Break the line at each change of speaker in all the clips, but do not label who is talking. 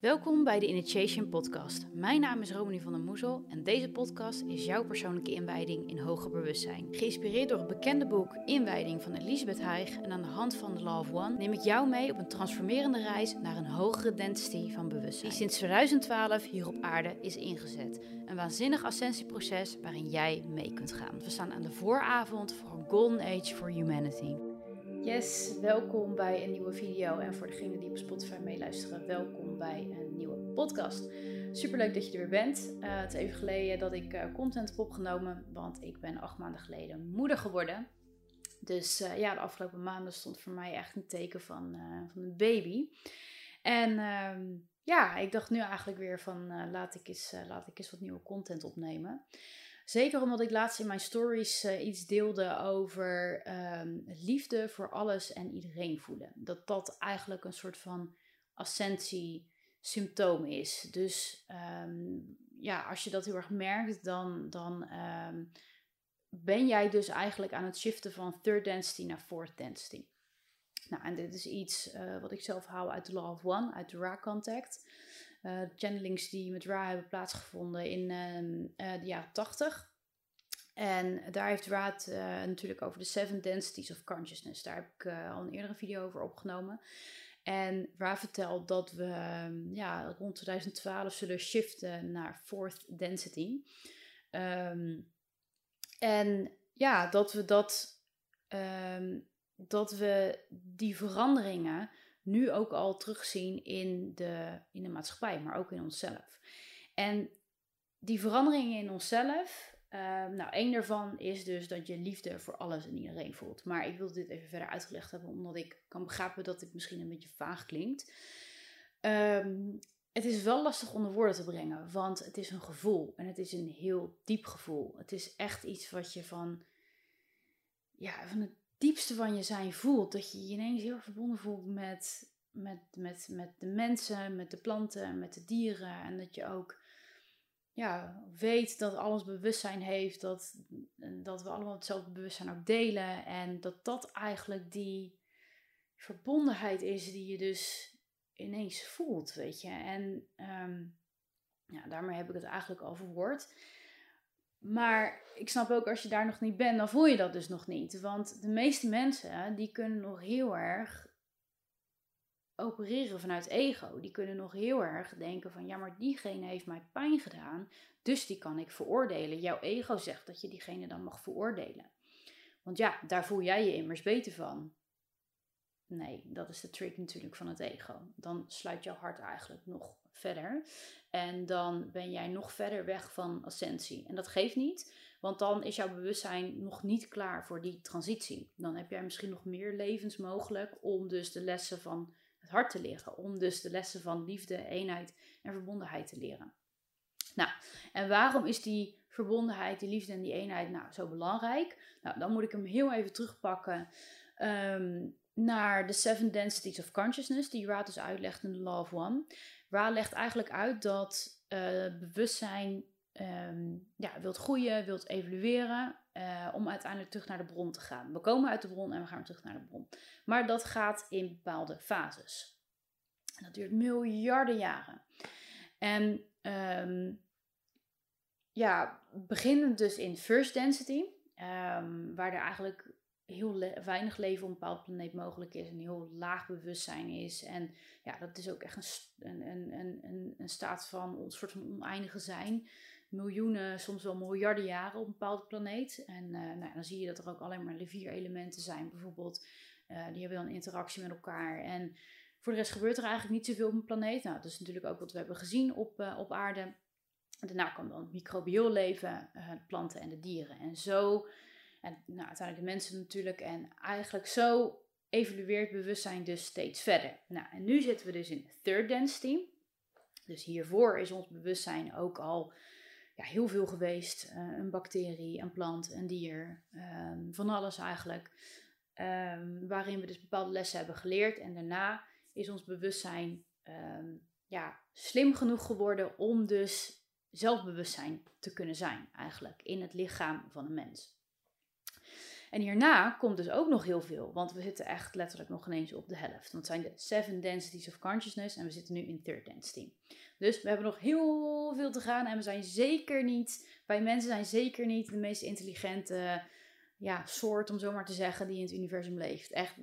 Welkom bij de Initiation Podcast. Mijn naam is Romani van der Moezel en deze podcast is jouw persoonlijke inwijding in hoger bewustzijn. Geïnspireerd door het bekende boek Inwijding van Elisabeth Haig en aan de hand van The Law of One neem ik jou mee op een transformerende reis naar een hogere density van bewustzijn. Die sinds 2012 hier op aarde is ingezet. Een waanzinnig ascensieproces waarin jij mee kunt gaan. We staan aan de vooravond voor een Golden Age for Humanity. Yes, welkom bij een nieuwe video. En voor degenen die op Spotify meeluisteren, welkom bij een nieuwe podcast. Superleuk dat je er weer bent. Uh, het is even geleden dat ik uh, content heb opgenomen, want ik ben acht maanden geleden moeder geworden. Dus uh, ja, de afgelopen maanden stond voor mij echt een teken van, van een baby. En ehm, ja, ik dacht nu eigenlijk weer van laat, ik eens, laat ik eens wat nieuwe content opnemen. Zeker omdat ik laatst in mijn stories uh, iets deelde over um, liefde voor alles en iedereen voelen. Dat dat eigenlijk een soort van ascensie symptoom is. Dus um, ja, als je dat heel erg merkt, dan, dan um, ben jij dus eigenlijk aan het shiften van third density naar fourth density. Nou, en dit is iets uh, wat ik zelf hou uit de Law of One, uit de Ra Contact uh, channelings die met Ra hebben plaatsgevonden in uh, de jaren 80. En daar heeft Ra uh, natuurlijk over de Seven Densities of Consciousness. Daar heb ik al een eerdere video over opgenomen. En Ra vertelt dat we um, ja, rond 2012 zullen shiften naar Fourth Density. Um, en ja, dat we dat, dat we die veranderingen nu ook al terugzien in de, in de maatschappij, maar ook in onszelf. En die veranderingen in onszelf, uh, nou, één daarvan is dus dat je liefde voor alles en iedereen voelt. Maar ik wil dit even verder uitgelegd hebben, omdat ik kan begrijpen dat dit misschien een beetje vaag klinkt. Um, het is wel lastig onder woorden te brengen, want het is een gevoel en het is een heel diep gevoel. Het is echt iets wat je van, ja, van het diepste van je zijn voelt. Dat je je ineens heel verbonden voelt met, met, met, met de mensen, met de planten, met de dieren. En dat je ook ja, weet dat alles bewustzijn heeft. Dat, dat we allemaal hetzelfde bewustzijn ook delen. En dat dat eigenlijk die verbondenheid is die je dus ineens voelt, weet je. En um, ja, daarmee heb ik het eigenlijk al verwoord. Maar ik snap ook als je daar nog niet bent, dan voel je dat dus nog niet. Want de meeste mensen die kunnen nog heel erg opereren vanuit ego. Die kunnen nog heel erg denken van ja, maar diegene heeft mij pijn gedaan, dus die kan ik veroordelen. Jouw ego zegt dat je diegene dan mag veroordelen. Want ja, daar voel jij je immers beter van. Nee, dat is de trick natuurlijk van het ego. Dan sluit jouw hart eigenlijk nog verder. En dan ben jij nog verder weg van ascensie. En dat geeft niet, want dan is jouw bewustzijn nog niet klaar voor die transitie. Dan heb jij misschien nog meer levens mogelijk om dus de lessen van het hart te leren. Om dus de lessen van liefde, eenheid en verbondenheid te leren. Nou, en waarom is die verbondenheid, die liefde en die eenheid nou zo belangrijk? Nou, dan moet ik hem heel even terugpakken. Um, naar de Seven Densities of Consciousness, die Ra dus uitlegt in The Law of One. Ra legt eigenlijk uit dat uh, bewustzijn um, ja, wilt groeien, wilt evolueren, uh, om uiteindelijk terug naar de bron te gaan. We komen uit de bron en we gaan terug naar de bron. Maar dat gaat in bepaalde fases. Dat duurt miljarden jaren. En um, ja, beginnend dus in First Density, um, waar er eigenlijk heel weinig leven op een bepaalde planeet mogelijk is. Een heel laag bewustzijn is. En ja, dat is ook echt een, een, een, een, staat van een soort van oneindige zijn. Miljoenen, soms wel miljarden jaren op een bepaalde planeet. En uh, nou, dan zie je dat er ook alleen maar vier elementen zijn, bijvoorbeeld. Uh, die hebben dan interactie met elkaar. En voor de rest gebeurt er eigenlijk niet zoveel op een planeet. Nou, dat is natuurlijk ook wat we hebben gezien op, uh, op aarde. Daarna kwam dan het microbieel leven, de planten en de dieren. En zo en nou, uiteindelijk de mensen natuurlijk. En eigenlijk zo evolueert bewustzijn dus steeds verder. Nou, en nu zitten we dus in third density. Dus hiervoor is ons bewustzijn ook al ja, heel veel geweest. Uh, een bacterie, een plant, een dier, um, van alles eigenlijk. Um, waarin we dus bepaalde lessen hebben geleerd. En daarna is ons bewustzijn um, ja, slim genoeg geworden om dus zelfbewustzijn te kunnen zijn eigenlijk in het lichaam van een mens. En hierna komt dus ook nog heel veel, want we zitten echt letterlijk nog ineens op de helft. Want zijn de seven densities of consciousness en we zitten nu in third density. Dus we hebben nog heel veel te gaan en we zijn zeker niet, wij mensen zijn zeker niet de meest intelligente ja, soort, om zo maar te zeggen, die in het universum leeft. Echt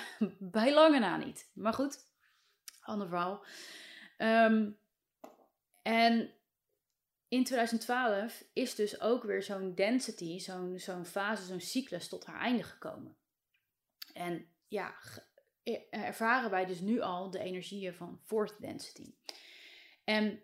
bij lange na niet. Maar goed, ander verhaal. Um, en in 2012 is dus ook weer zo'n density, zo'n fase, zo'n cyclus tot haar einde gekomen. En ja, ervaren wij dus nu al de energieën van fourth density. En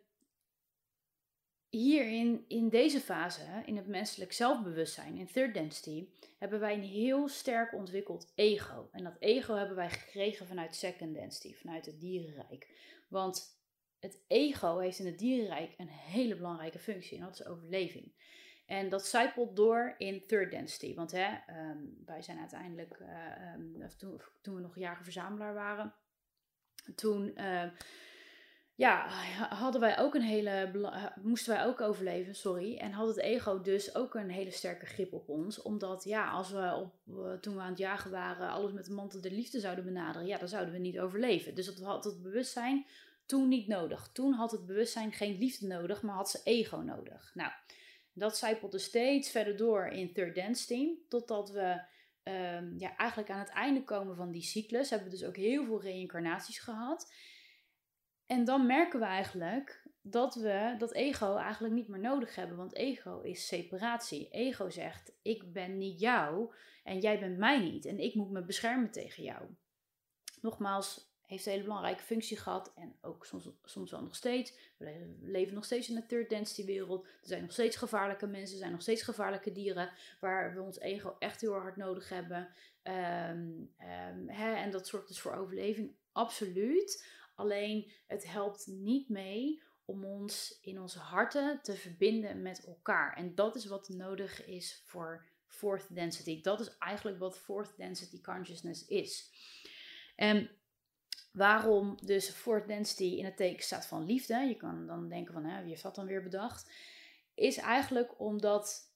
hierin, in deze fase, in het menselijk zelfbewustzijn, in third density, hebben wij een heel sterk ontwikkeld ego. En dat ego hebben wij gekregen vanuit second density, vanuit het dierenrijk. Want het ego heeft in het dierenrijk een hele belangrijke functie en dat is overleving. En dat zijpelt door in third density. Want hè, ehm, wij zijn uiteindelijk, uh, toen, toen, we nog jager-verzamelaar waren, toen ehm, ja, hadden wij ook een hele, moesten wij ook overleven, sorry. En had het ego dus ook een hele sterke grip op ons. Omdat ja, als we op, toen we aan het jagen waren, alles met de mantel de liefde zouden benaderen, ja, dan zouden we niet overleven. Dus dat het bewustzijn toen niet nodig. Toen had het bewustzijn geen liefde nodig, maar had ze ego nodig. Nou, dat zijpelde steeds verder door in third density, totdat we um, ja, eigenlijk aan het einde komen van die cyclus. Hebben we dus ook heel veel reïncarnaties gehad. En dan merken we eigenlijk dat we dat ego eigenlijk niet meer nodig hebben. Want ego is separatie. Ego zegt: Ik ben niet jou en jij bent mij niet. En ik moet me beschermen tegen jou. Nogmaals, heeft een hele belangrijke functie gehad. En ook soms, soms wel nog steeds. We leven nog steeds in de third density wereld. Er zijn nog steeds gevaarlijke mensen. Er zijn nog steeds gevaarlijke dieren. Waar we ons ego echt heel hard nodig hebben. Ehm, ehm, hè, en dat zorgt dus voor overleving. Absoluut. Alleen het helpt niet mee om ons in onze harten te verbinden met elkaar. En dat is wat nodig is voor fourth density. Dat is eigenlijk wat fourth density consciousness is. En waarom dus fourth density in het teken staat van liefde, je kan dan denken van hè, wie heeft dat dan weer bedacht, is eigenlijk omdat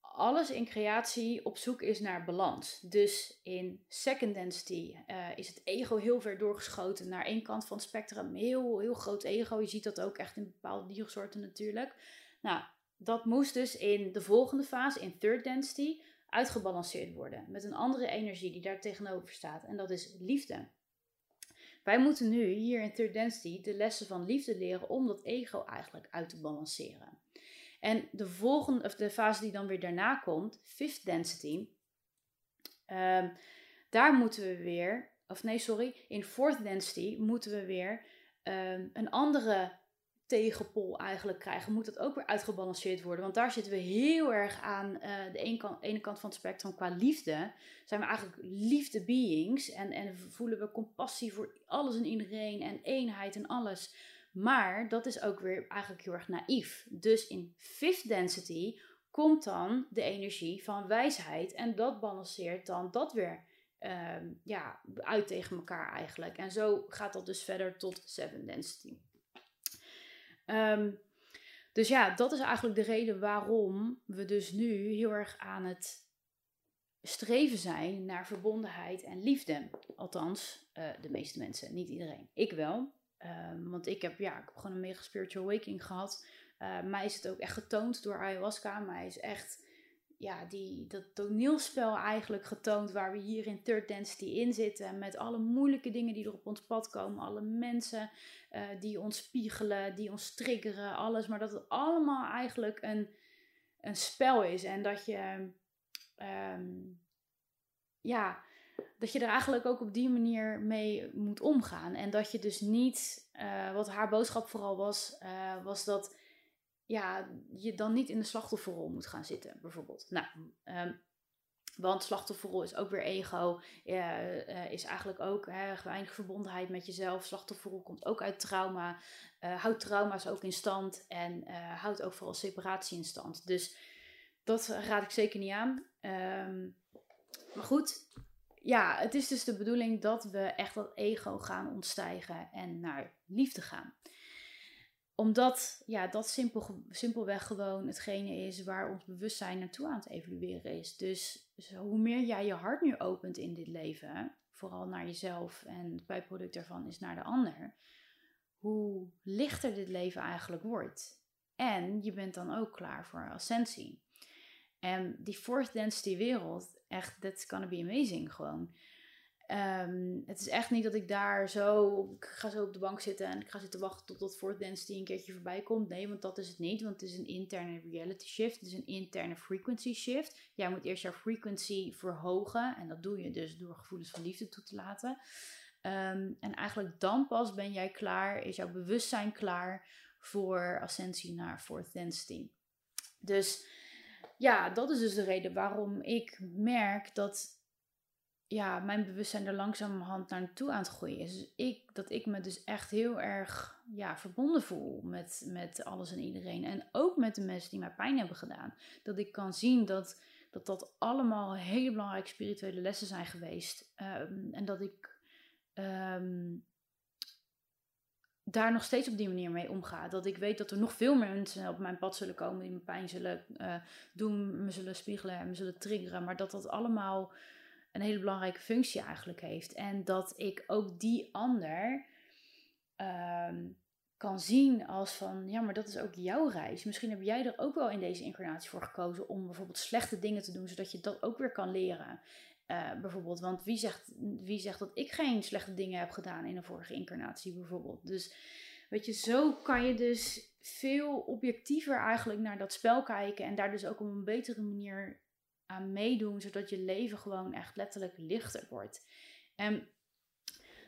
alles in creatie op zoek is naar balans. Dus in second density uh, is het ego heel ver doorgeschoten naar één kant van het spectrum. Heel, heel groot ego. Je ziet dat ook echt in bepaalde diersoorten natuurlijk. Nou, dat moest dus in de volgende fase, in third density, uitgebalanceerd worden. Met een andere energie die daar tegenover staat. En dat is liefde. Wij moeten nu hier in third density de lessen van liefde leren om dat ego eigenlijk uit te balanceren. En de volgende, of de fase die dan weer daarna komt, fifth density, um, daar moeten we weer, of nee, sorry, in fourth density moeten we weer um, een andere tegenpol eigenlijk krijgen. Moet dat ook weer uitgebalanceerd worden? Want daar zitten we heel erg aan uh, de ene kant, ene kant van het spectrum qua liefde. Zijn we eigenlijk liefde beings en, en voelen we compassie voor alles en iedereen en eenheid en alles. Maar dat is ook weer eigenlijk heel erg naïef. Dus in fifth density komt dan de energie van wijsheid. En dat balanceert dan dat weer uh, ja, uit tegen elkaar eigenlijk. En zo gaat dat dus verder tot seven density. Um, dus ja, dat is eigenlijk de reden waarom we dus nu heel erg aan het streven zijn naar verbondenheid en liefde. Althans, uh, de meeste mensen, niet iedereen. Ik wel. Um, want ik heb, ja, ik heb gewoon een mega spiritual awakening gehad. Uh, mij is het ook echt getoond door ayahuasca. Mij is echt ja, die, dat toneelspel eigenlijk getoond waar we hier in Third Density in zitten. Met alle moeilijke dingen die er op ons pad komen. Alle mensen uh, die ons spiegelen, die ons triggeren, alles. Maar dat het allemaal eigenlijk een, een spel is. En dat je, um, ja, dat je er eigenlijk ook op die manier mee moet omgaan. En dat je dus niet, uh, wat haar boodschap vooral was, uh, was dat ja, je dan niet in de slachtofferrol moet gaan zitten, bijvoorbeeld. Nou, um, want slachtofferrol is ook weer ego, uh, is eigenlijk ook hè, weinig verbondenheid met jezelf. Slachtofferrol komt ook uit trauma, uh, houdt trauma's ook in stand en uh, houdt ook vooral separatie in stand. Dus dat raad ik zeker niet aan. Um, maar goed, ja, het is dus de bedoeling dat we echt dat ego gaan ontstijgen en naar liefde gaan. Omdat ja, dat simpel, simpelweg gewoon hetgene is waar ons bewustzijn naartoe aan het evolueren is. Dus, hoe meer jij je hart nu opent in dit leven, vooral naar jezelf en het bijproduct daarvan is naar de ander, hoe lichter dit leven eigenlijk wordt. En je bent dan ook klaar voor ascensie. En die fourth density wereld, echt, that's gonna be amazing gewoon. Ehm, het is echt niet dat ik daar zo, ga zo op de bank zitten en ik ga zitten wachten tot dat fourth density een keertje voorbij komt. Nee, want dat is het niet, want het is een interne reality shift, het is een interne frequency shift. Jij moet eerst jouw frequency verhogen en dat doe je dus door gevoelens van liefde toe te laten. Ehm, en eigenlijk dan pas ben jij klaar, is jouw bewustzijn klaar voor ascensie naar fourth density. Dus ja, dat is dus de reden waarom ik merk dat ja, mijn bewustzijn er langzamerhand naartoe aan het groeien is. Dus ik, dat ik me dus echt heel erg ja, verbonden voel met, met alles en iedereen. En ook met de mensen die mij pijn hebben gedaan. Dat ik kan zien dat dat, dat allemaal hele belangrijke spirituele lessen zijn geweest. Ehm, en dat ik ehm, daar nog steeds op die manier mee omga. Dat ik weet dat er nog veel meer mensen op mijn pad zullen komen die me pijn zullen uh, doen, me zullen spiegelen en me zullen triggeren. Maar dat dat allemaal een hele belangrijke functie eigenlijk heeft. En dat ik ook die ander ehm, kan zien als van, ja, maar dat is ook jouw reis. Misschien heb jij er ook wel in deze incarnatie voor gekozen om bijvoorbeeld slechte dingen te doen, zodat je dat ook weer kan leren. Uh, bijvoorbeeld, want wie zegt, wie zegt dat ik geen slechte dingen heb gedaan in een vorige incarnatie bijvoorbeeld. Dus weet je, zo kan je dus veel objectiever eigenlijk naar dat spel kijken en daar dus ook op een betere manier aan meedoen, zodat je leven gewoon echt letterlijk lichter wordt. En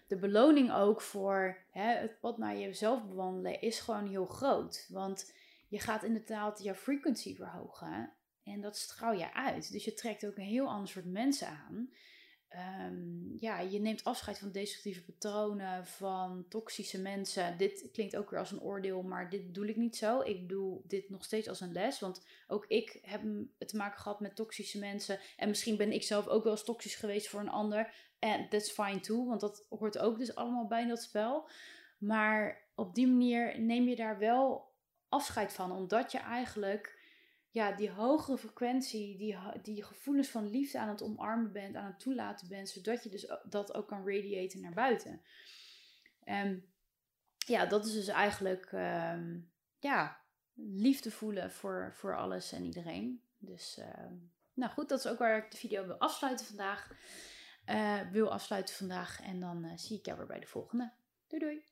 de beloning ook voor hè, het pad naar jezelf bewandelen is gewoon heel groot. Want je gaat inderdaad jouw frequency verhogen en dat straal je uit. Dus je trekt ook een heel ander soort mensen aan. Um, ja, je neemt afscheid van destructieve patronen, van toxische mensen. Dit klinkt ook weer als een oordeel, maar dit bedoel ik niet zo. Ik bedoel dit nog steeds als een les, want ook ik heb te maken gehad met toxische mensen. En misschien ben ik zelf ook wel eens toxisch geweest voor een ander. En that's fine too, want dat hoort ook dus allemaal bij dat spel. Maar op die manier neem je daar wel afscheid van, omdat je eigenlijk ja, die hogere frequentie, die, die gevoelens van liefde aan het omarmen bent, aan het toelaten bent, zodat je dus dat ook kan radiaten naar buiten. En ja, dat is dus eigenlijk ehm, ja, liefde voelen voor, voor alles en iedereen. Dus ehm, nou goed, dat is ook waar ik de video wil afsluiten vandaag. Uh, wil afsluiten vandaag en dan uh, zie ik jou weer bij de volgende. Doei doei!